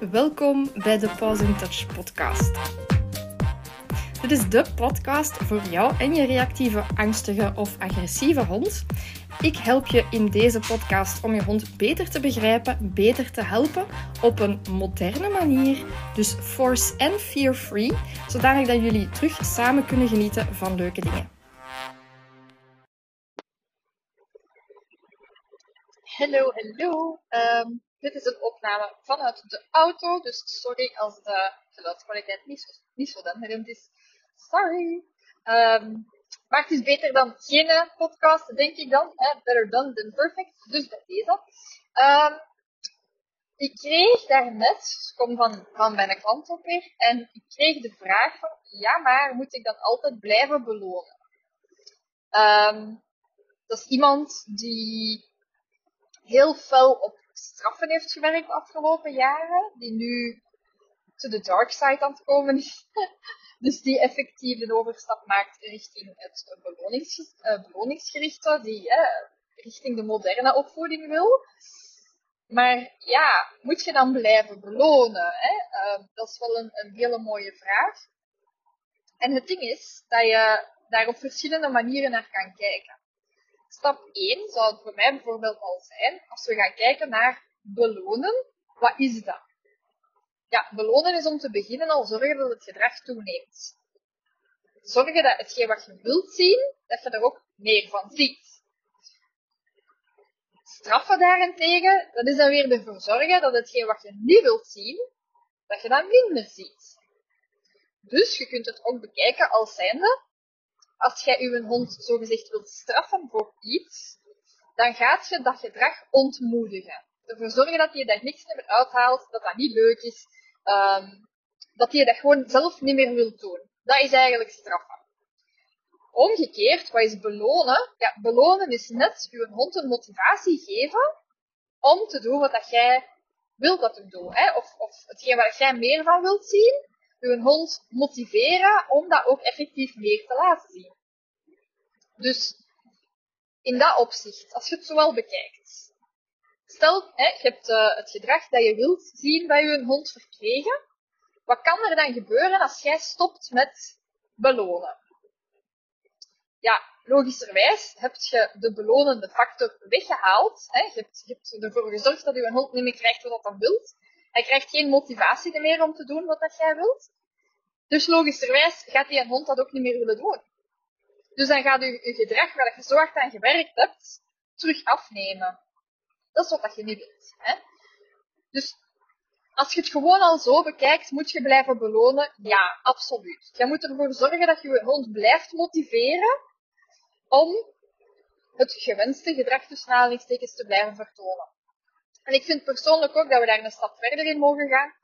Welkom bij de Pause in Touch podcast. Dit is de podcast voor jou en je reactieve, angstige of agressieve hond. Ik help je in deze podcast om je hond beter te begrijpen, beter te helpen op een moderne manier. Dus force en fear free, zodanig dat jullie terug samen kunnen genieten van leuke dingen. Hallo, hallo. Um, dit is een opname vanuit de auto, dus sorry als de geluidskwaliteit niet, zo, niet zo is. Sorry. Um, maar het is beter dan geen podcast, denk ik dan. Better done than perfect. Dus bij deze. Um, ik kreeg daarnet, ik kom van, van mijn klant op weer, en ik kreeg de vraag van, ja, maar moet ik dan altijd blijven belonen? Um, dat is iemand die heel fel op straffen heeft gewerkt de afgelopen jaren, die nu to the dark side aan het komen is. dus die effectief de overstap maakt richting het belonings, uh, beloningsgerichte, die richting de moderne opvoeding wil. Maar ja, moet je dan blijven belonen? Hè? Uh, dat is wel een, een hele mooie vraag. En het ding is dat je daar op verschillende manieren naar kan kijken. Stap 1 zou het voor mij bijvoorbeeld al zijn, als we gaan kijken naar belonen, wat is dat? Ja, belonen is om te beginnen al zorgen dat het gedrag toeneemt. Zorgen dat hetgeen wat je wilt zien, dat je er ook meer van ziet. Straffen daarentegen, dat is dan weer ervoor zorgen dat hetgeen wat je niet wilt zien, dat je dat minder ziet. Dus je kunt het ook bekijken als zijnde, als jij je hond zogezegd wilt straffen voor iets, dan gaat je dat gedrag ontmoedigen. Ervoor zorgen dat je daar niks meer uithaalt, dat dat niet leuk is, um, dat je dat gewoon zelf niet meer wilt doen. Dat is eigenlijk straffen. Omgekeerd, wat is belonen? Ja, belonen is net je hond een motivatie geven om te doen wat dat jij wilt dat hij doet. Of, of hetgeen waar jij meer van wilt zien, je hond motiveren om dat ook effectief meer te laten zien. Dus in dat opzicht, als je het zowel bekijkt. Stel, hè, je hebt uh, het gedrag dat je wilt zien bij je hond verkregen. Wat kan er dan gebeuren als jij stopt met belonen? Ja, logischerwijs heb je de belonende factor weggehaald. Hè. Je, hebt, hebt ervoor gezorgd dat je hond niet meer krijgt wat hij wilt. Hij krijgt geen motivatie meer om te doen wat dat jij wilt. Dus logischerwijs gaat die hond dat ook niet meer willen doen. Dus dan gaat je, gedrag waar je zo hard aan gewerkt hebt, terug afnemen. Dat is wat dat je niet wilt. Hè? Dus als je het gewoon al zo bekijkt, moet je blijven belonen? Ja, absoluut. Je moet ervoor zorgen dat je je hond blijft motiveren om het gewenste gedrag tussen aanhalingstekens te blijven vertonen. En ik vind persoonlijk ook dat we daar een stap verder in mogen gaan.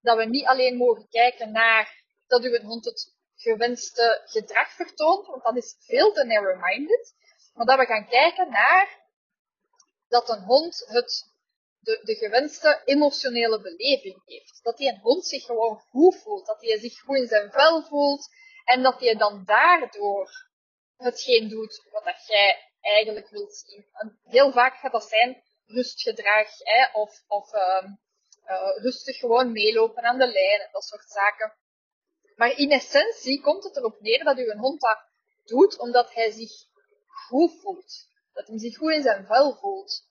Dat we niet alleen mogen kijken naar dat uw hond het gewenste gedrag vertoont, want dat is veel te narrow-minded. Maar dat we gaan kijken naar dat een hond het, de, de gewenste emotionele beleving heeft. Dat die een hond zich gewoon goed voelt, dat hij zich goed in zijn vel voelt en dat hij dan daardoor hetgeen doet wat dat jij eigenlijk wilt zien. En heel vaak gaat dat zijn rustgedrag hè, of, of um, uh, rustig gewoon meelopen aan de lijn, dat soort zaken. Maar in essentie komt het erop neer dat u een hond dat doet omdat hij zich goed voelt. Dat hij zich goed in zijn vel voelt.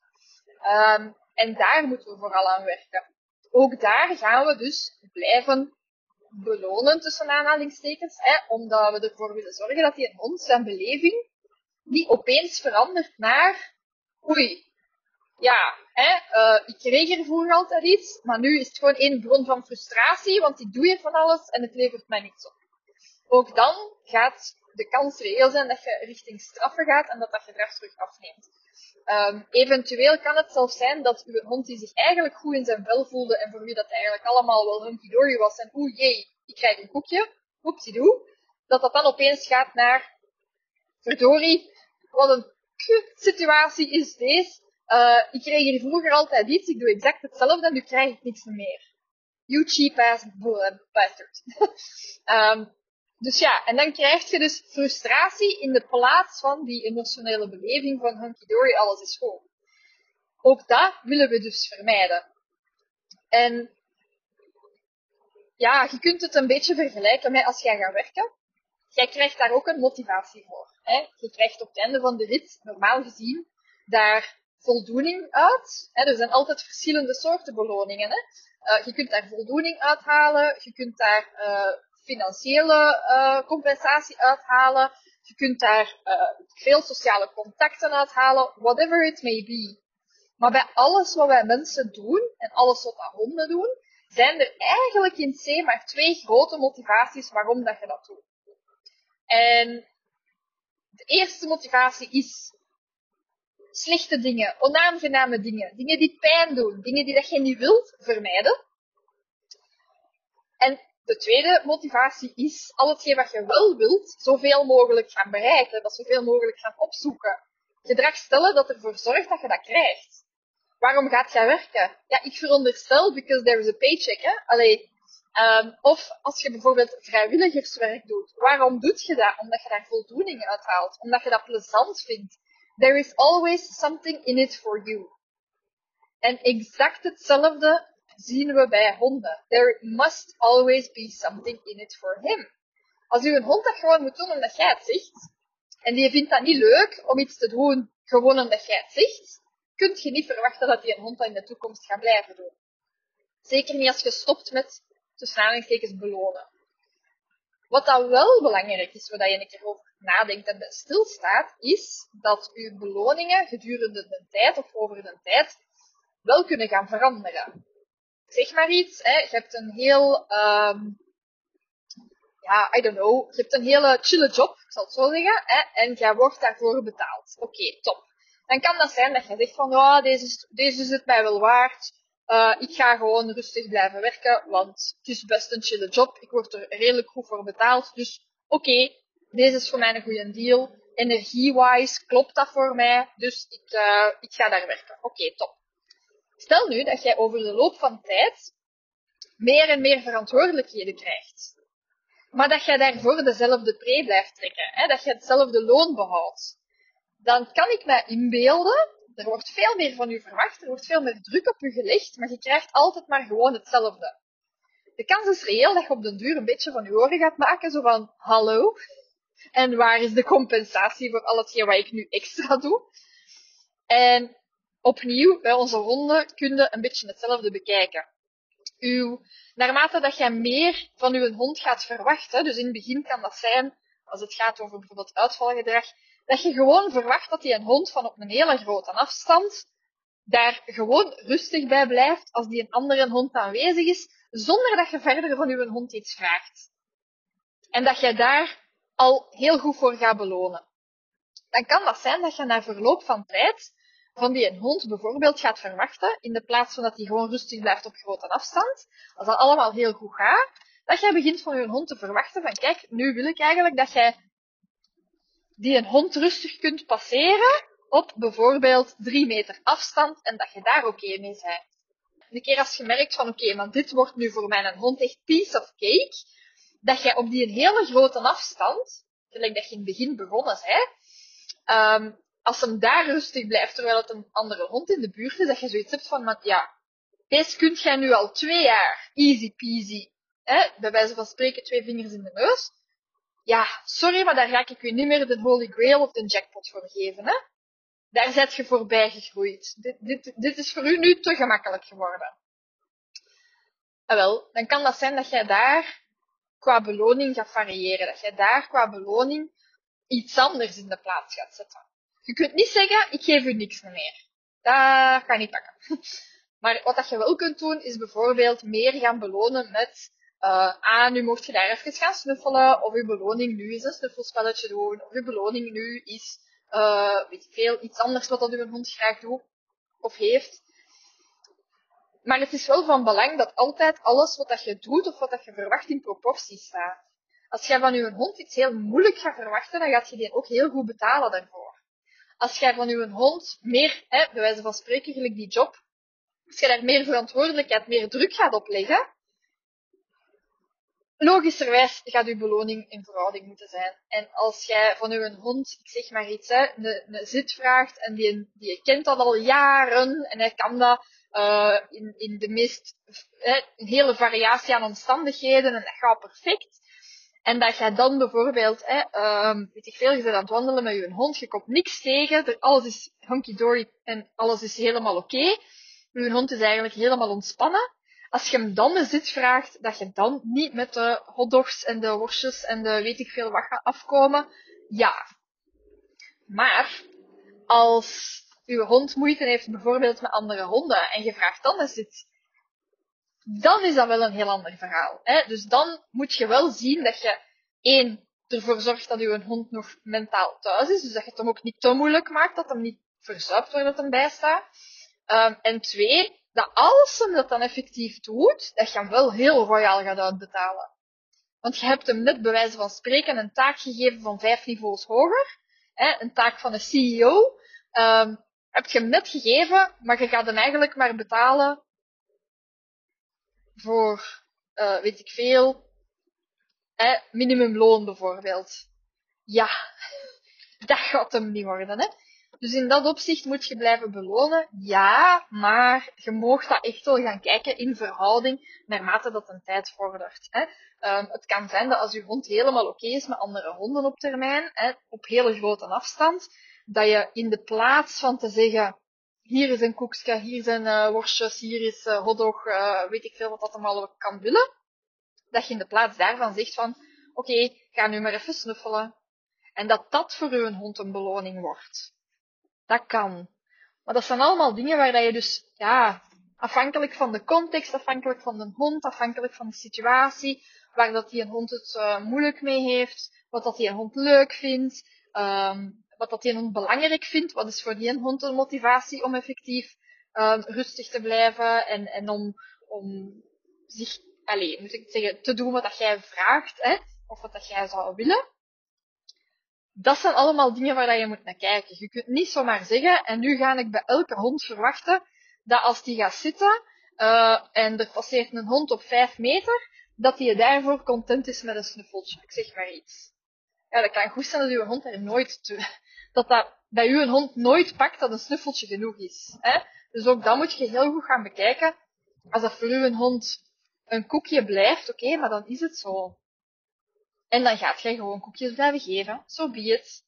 Um, en daar moeten we vooral aan werken. Ook daar gaan we dus blijven belonen tussen aanhalingstekens, hè, omdat we ervoor willen zorgen dat die een hond zijn beleving niet opeens verandert naar oei, ja, hè, uh, ik reageer vroeger altijd iets, maar nu is het gewoon één bron van frustratie, want ik doe hier van alles en het levert mij niets op. Ook dan gaat de kans reëel zijn dat je richting straffen gaat en dat dat gedrag terug afneemt. Um, eventueel kan het zelfs zijn dat uw hond die zich eigenlijk goed in zijn vel voelde en voor wie dat eigenlijk allemaal wel hunky-dory was en oeh jee, ik krijg een koekje, doe, dat dat dan opeens gaat naar verdorie, wat een situatie is deze, uh, ik kreeg hier vroeger altijd iets, ik doe exact hetzelfde nu krijg ik niks meer. You cheap ass bastard. um, dus ja, en dan krijg je dus frustratie in de plaats van die emotionele beleving van hunky dory, alles is goed. Ook dat willen we dus vermijden. En ja, je kunt het een beetje vergelijken met als jij gaat werken. Jij krijgt daar ook een motivatie voor. Hè? Je krijgt op het einde van de rit, normaal gezien, daar voldoening uit. Hè? Er zijn altijd verschillende soorten beloningen. Hè? Uh, je kunt daar voldoening uithalen, je kunt daar uh, financiële uh, compensatie uithalen, je kunt daar veel sociale contacten uithalen, whatever it may be. Maar bij alles wat wij mensen doen, en alles wat wij honden doen, zijn er eigenlijk in C maar twee grote motivaties waarom dat je dat doet. En de eerste motivatie is slechte dingen, onaangename dingen, dingen die pijn doen, dingen die dat je niet wilt vermijden. En de tweede motivatie is al hetgeen wat je wel wilt, zoveel mogelijk gaan bereiken, dat zoveel mogelijk gaan opzoeken. Gedrag stellen dat ervoor zorgt dat je dat krijgt. Waarom gaat jij werken? Ja, ik veronderstel, because there is a paycheck, hè. Allee, um, of als je bijvoorbeeld vrijwilligerswerk doet. Waarom doe je dat? Omdat je daar voldoening uit haalt. Omdat je dat plezant vindt. There is always something in it for you. En exact hetzelfde zien we bij honden. There must always be something in it for him. Als u een hond dat gewoon moet doen omdat jij het zegt, en die vindt dat niet leuk om iets te doen gewoon omdat jij het zegt, kunt je niet verwachten dat die een hond dat in de toekomst gaat blijven doen. Zeker niet als je stopt met tussen aanhalingstekens belonen. Wat dan wel belangrijk is, waar je een keer over nadenkt en stilstaat, is dat uw beloningen gedurende de tijd of over de tijd wel kunnen gaan veranderen. Zeg maar iets, hè, je hebt een heel, um, ja, I don't know, je hebt een hele chille job, ik zal het zo zeggen, hè, en jij wordt daarvoor betaald. Oké, top. Dan kan dat zijn dat je zegt van, oh, deze, is, deze is het mij wel waard, uh, ik ga gewoon rustig blijven werken, want het is best een chille job. Ik word er redelijk goed voor betaald. Dus oké, deze is voor mij een goede deal. Energie-wise klopt dat voor mij, dus ik, uh, ik ga daar werken. Oké, top. Stel nu dat jij over de loop van tijd meer en meer verantwoordelijkheden krijgt. Maar dat jij daarvoor dezelfde pre blijft trekken, hè? dat je hetzelfde loon behoudt. Dan kan ik mij inbeelden er wordt veel meer van u verwacht, er wordt veel meer druk op u gelegd, maar je krijgt altijd maar gewoon hetzelfde. De kans is reëel dat je op den duur een beetje van je oren gaat maken, zo van, hallo, en waar is de compensatie voor al hetgeen wat ik nu extra doe? En opnieuw, bij onze honden kun je een beetje hetzelfde bekijken. Uw, naarmate dat jij meer van uw hond gaat verwachten, dus in het begin kan dat zijn, als het gaat over bijvoorbeeld uitvalgedrag, dat je gewoon verwacht dat die een hond van op een hele grote afstand daar gewoon rustig bij blijft als die een andere hond aanwezig is, zonder dat je verder van je hond iets vraagt. En dat je daar al heel goed voor gaat belonen. Dan kan dat zijn dat je na verloop van tijd van die een hond bijvoorbeeld gaat verwachten, in de plaats van dat hij gewoon rustig blijft op grote afstand, als dat allemaal heel goed gaat, dat jij begint van je hond te verwachten van kijk, nu wil ik eigenlijk dat jij die een hond rustig kunt passeren op bijvoorbeeld drie meter afstand en dat je daar oké mee bent. Een keer als je merkt van oké, okay, maar dit wordt nu voor mijn hond echt piece of cake, dat je op die hele grote afstand, gelijk dat je in het begin begonnen bent, um, als hem daar rustig blijft terwijl het een andere hond in de buurt is, dat je zoiets hebt van, ja, deze kunt jij nu al twee jaar easy peasy, hè, bij wijze van spreken twee vingers in de neus, ja, sorry, maar daar ga ik u niet meer de Holy Grail of de jackpot voor geven. Hè? Daar zet je voorbij gegroeid. Dit, dit, dit is voor u nu te gemakkelijk geworden. En ah, wel, dan kan dat zijn dat jij daar qua beloning gaat variëren. Dat jij daar qua beloning iets anders in de plaats gaat zetten. Je kunt niet zeggen, ik geef u niks meer. Dat kan niet pakken. Maar wat dat je wel kunt doen, is bijvoorbeeld meer gaan belonen met uh, ah, nu mocht je daar even gaan snuffelen, of uw beloning nu is een snuffelspelletje doen, of uw beloning nu is, uh, weet ik veel, iets anders wat dat uw hond graag doet, of heeft. Maar het is wel van belang dat altijd alles wat dat je doet, of wat dat je verwacht, in proportie staat. Als jij van je hond iets heel moeilijk gaat verwachten, dan gaat je die ook heel goed betalen daarvoor. Als jij van je hond meer, hè, bij wijze van spreken, gelijk die job, als je daar meer verantwoordelijkheid, meer druk gaat opleggen, logischerwijs gaat uw beloning in verhouding moeten zijn. En als jij van uw hond, ik zeg maar iets, hè, een, een zit vraagt en die, die kent dat al jaren en hij kan dat uh, in, in de meest, eh, een hele variatie aan omstandigheden en dat gaat perfect. En dat jij dan bijvoorbeeld, eh, um, weet ik veel, je bent aan het wandelen met je hond, je komt niks tegen, alles is hunky-dory en alles is helemaal oké. Je hond is eigenlijk helemaal ontspannen. Als je hem dan eens iets vraagt, dat je dan niet met de hotdogs en de worstjes en de weet ik veel wat gaat afkomen, ja. Maar, als uw hond moeite heeft bijvoorbeeld met andere honden en je vraagt dan eens iets, dan is dat wel een heel ander verhaal. Hè? Dus dan moet je wel zien dat je één ervoor zorgt dat uw hond nog mentaal thuis is, dus dat je het hem ook niet te moeilijk maakt, dat hem niet verzuipt waar dat hem bij staat. Um, en twee, dat als hem dat dan effectief doet, dat je hem wel heel royaal gaat uitbetalen. Want je hebt hem net bij wijze van spreken een taak gegeven van vijf niveaus hoger, hè, een taak van een CEO, um, heb je hem net gegeven, maar je gaat hem eigenlijk maar betalen voor, uh, weet ik veel, minimumloon bijvoorbeeld. Ja, dat gaat hem niet worden, hè. Dus in dat opzicht moet je blijven belonen, ja, maar je mag dat echt wel gaan kijken in verhouding naarmate dat een tijd vordert. Hè. Um, het kan zijn dat als je hond helemaal oké is met andere honden op termijn, hè, op hele grote afstand, dat je in de plaats van te zeggen, hier is een koekje, hier zijn uh, worstjes, hier is uh, hotdog, uh, weet ik veel wat dat allemaal kan willen, dat je in de plaats daarvan zegt van, oké, ga nu maar even snuffelen. En dat dat voor een hond een beloning wordt. Dat kan. Maar dat zijn allemaal dingen waar je dus, ja, afhankelijk van de context, afhankelijk van de hond, afhankelijk van de situatie, waar dat die een hond het moeilijk mee heeft, wat dat die een hond leuk vindt, um, wat dat die hond belangrijk vindt, wat is voor die hond een motivatie om effectief um, rustig te blijven en, en om, om zich, allez, moet ik zeggen, te doen wat dat jij vraagt, hè, of wat dat jij zou willen dat zijn allemaal dingen waar je moet naar kijken. Je kunt niet zomaar zeggen, en nu ga ik bij elke hond verwachten, dat als die gaat zitten, uh, en er passeert een hond op 5 meter, dat die daarvoor content is met een snuffeltje. Ik zeg maar iets. Ja, dat kan goed zijn dat uw hond er nooit, dat dat bij uw hond nooit pakt dat een snuffeltje genoeg is. Hè? Dus ook dat moet je heel goed gaan bekijken. Als dat voor uw hond een koekje blijft, oké, maar dan is het zo. En dan gaat jij gewoon koekjes blijven geven. Zo so be it.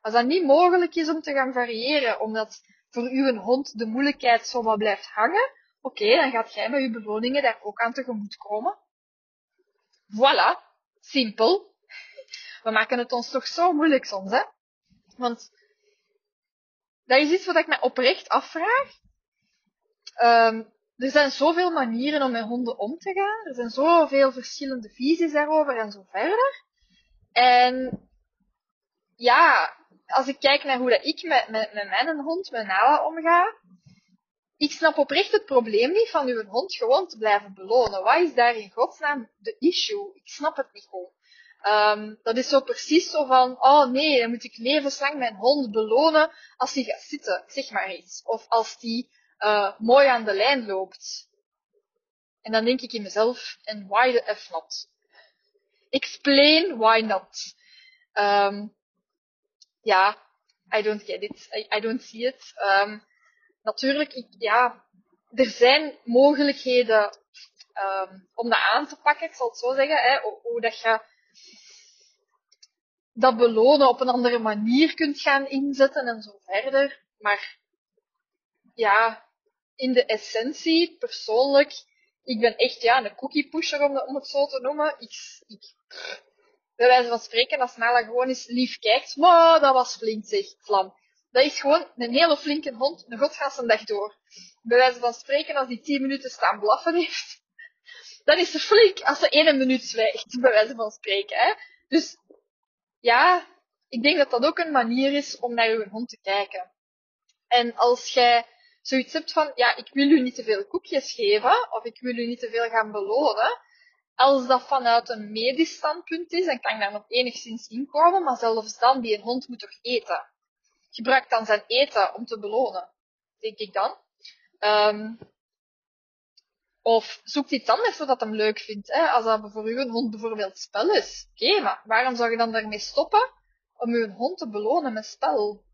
Als dat niet mogelijk is om te gaan variëren, omdat voor u een hond de moeilijkheid zo wat blijft hangen, oké, dan gaat jij met uw beloningen daar ook aan tegemoet komen. Voilà. Simpel. We maken het ons toch zo moeilijk soms, hè? Want dat is iets wat ik me oprecht afvraag. Um, er zijn zoveel manieren om met honden om te gaan. Er zijn zoveel verschillende visies daarover en zo verder. En ja, als ik kijk naar hoe dat ik met, met, mijn hond, met Nala, omga, ik snap oprecht het probleem niet van uw hond gewoon te blijven belonen. Wat is daar in godsnaam de issue? Ik snap het niet gewoon. Um, dat is zo precies zo van, oh nee, dan moet ik levenslang mijn hond belonen als hij gaat zitten, zeg maar iets. Of als die uh, mooi aan de lijn loopt. En dan denk ik in mezelf, en why the F not? explain why not. Um, ja, I don't get it. I, I don't see it. Um, natuurlijk, ik, ja, er zijn mogelijkheden om dat aan te pakken, ik zal het zo zeggen, hè, hoe, hoe dat je dat belonen op een andere manier kunt gaan inzetten en zo verder. Maar ja, in de essentie, persoonlijk, ik ben echt ja, een cookie pusher om, het zo te noemen. Ik, ik, bij wijze van spreken, als Nala gewoon eens lief kijkt, maar dat was flink zeg, vlam. Dat is gewoon een hele flinke hond, een godgasse dag door. Bij wijze van spreken, als die 10 minuten staan blaffen heeft, dan is ze flink als ze één minuut zwijgt, bij wijze van spreken. Hè. Dus ja, ik denk dat dat ook een manier is om naar uw hond te kijken. En als jij zoiets hebt van, ja, ik wil u niet te veel koekjes geven, of ik wil u niet te veel gaan belonen, als dat vanuit een medisch standpunt is, dan kan ik daar nog enigszins inkomen, maar zelfs dan, die hond moet toch eten. Gebruik dan zijn eten om te belonen, denk ik dan. Um, of zoek iets anders zodat hem leuk vindt. Hè? Als dat voor uw hond bijvoorbeeld spel is. Oké, maar waarom zou je dan daarmee stoppen om uw hond te belonen met spel?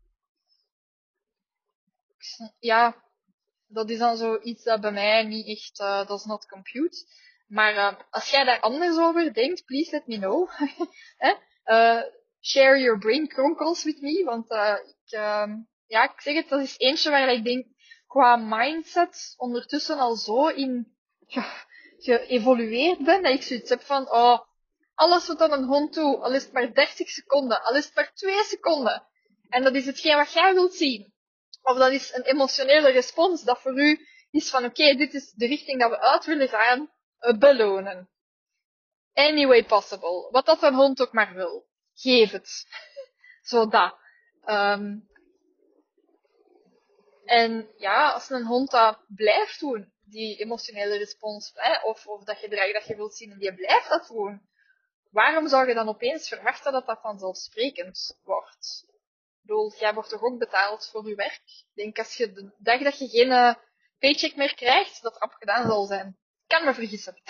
Ja, Dat is dan zoiets dat bij mij niet echt, uh, is not compute. Maar uh, als jij daar anders over denkt, please let me know. uh, share your brain kronkels with me, want ik, ehm, ja, ik zeg het, dat is eentje waar ik denk, qua mindset ondertussen al zo in geëvolueerd ben, dat ik zoiets heb van, oh, alles wat dan een hond doet, al is het maar 30 seconden, al is het maar 2 seconden, en dat is hetgeen wat jij wilt zien, of dat is een emotionele respons dat voor u is van, oké, dit is de richting dat we uit willen gaan, uh, belonen. Any way possible. Wat dat een hond ook maar wil. Geef het. Zo dat. Um, en ja, als een hond dat blijft doen, die emotionele respons, hè, of, of dat gedrag dat je wilt zien en die blijft dat doen, waarom zou je dan opeens verwachten dat dat vanzelfsprekend wordt? Ik bedoel, jij wordt toch ook betaald voor je werk? Ik denk als je de dag dat je geen uh, paycheck meer krijgt, dat het gedaan zal zijn. Kan me vergissen.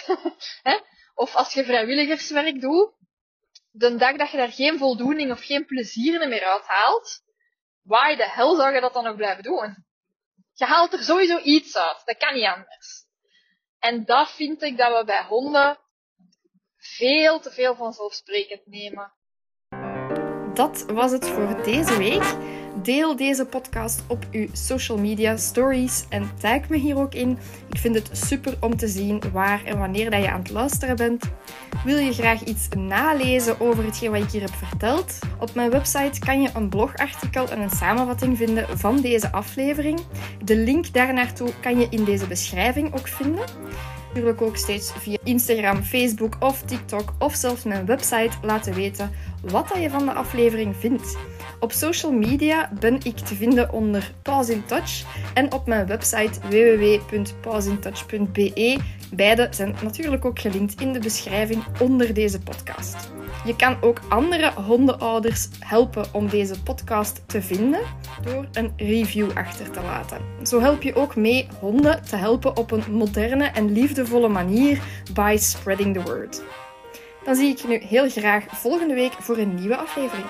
of als je vrijwilligerswerk doet, de dag dat je daar geen voldoening of geen plezier meer uit haalt, why de hel zou je dat dan nog blijven doen? Je haalt er sowieso iets uit. Dat kan niet anders. En dat vind ik dat we bij honden veel te veel vanzelfsprekend nemen. Dat was het voor deze week. Deel deze podcast op uw social media stories en tag me hier ook in. Ik vind het super om te zien waar en wanneer dat je aan het luisteren bent. Wil je graag iets nalezen over hetgeen wat ik hier heb verteld? Op mijn website kan je een blogartikel en een samenvatting vinden van deze aflevering. De link daarnaartoe kan je in deze beschrijving ook vinden natuurlijk ook steeds via Instagram, Facebook of TikTok of zelfs mijn website laten weten wat je van de aflevering vindt. Op social media ben ik te vinden onder Pause in Touch en op mijn website www.pausintouch.be. Beide zijn natuurlijk ook gelinkt in de beschrijving onder deze podcast. Je kan ook andere hondenouders helpen om deze podcast te vinden door een review achter te laten. Zo help je ook mee honden te helpen op een moderne en liefdevolle manier by spreading the word. Dan zie ik je nu heel graag volgende week voor een nieuwe aflevering.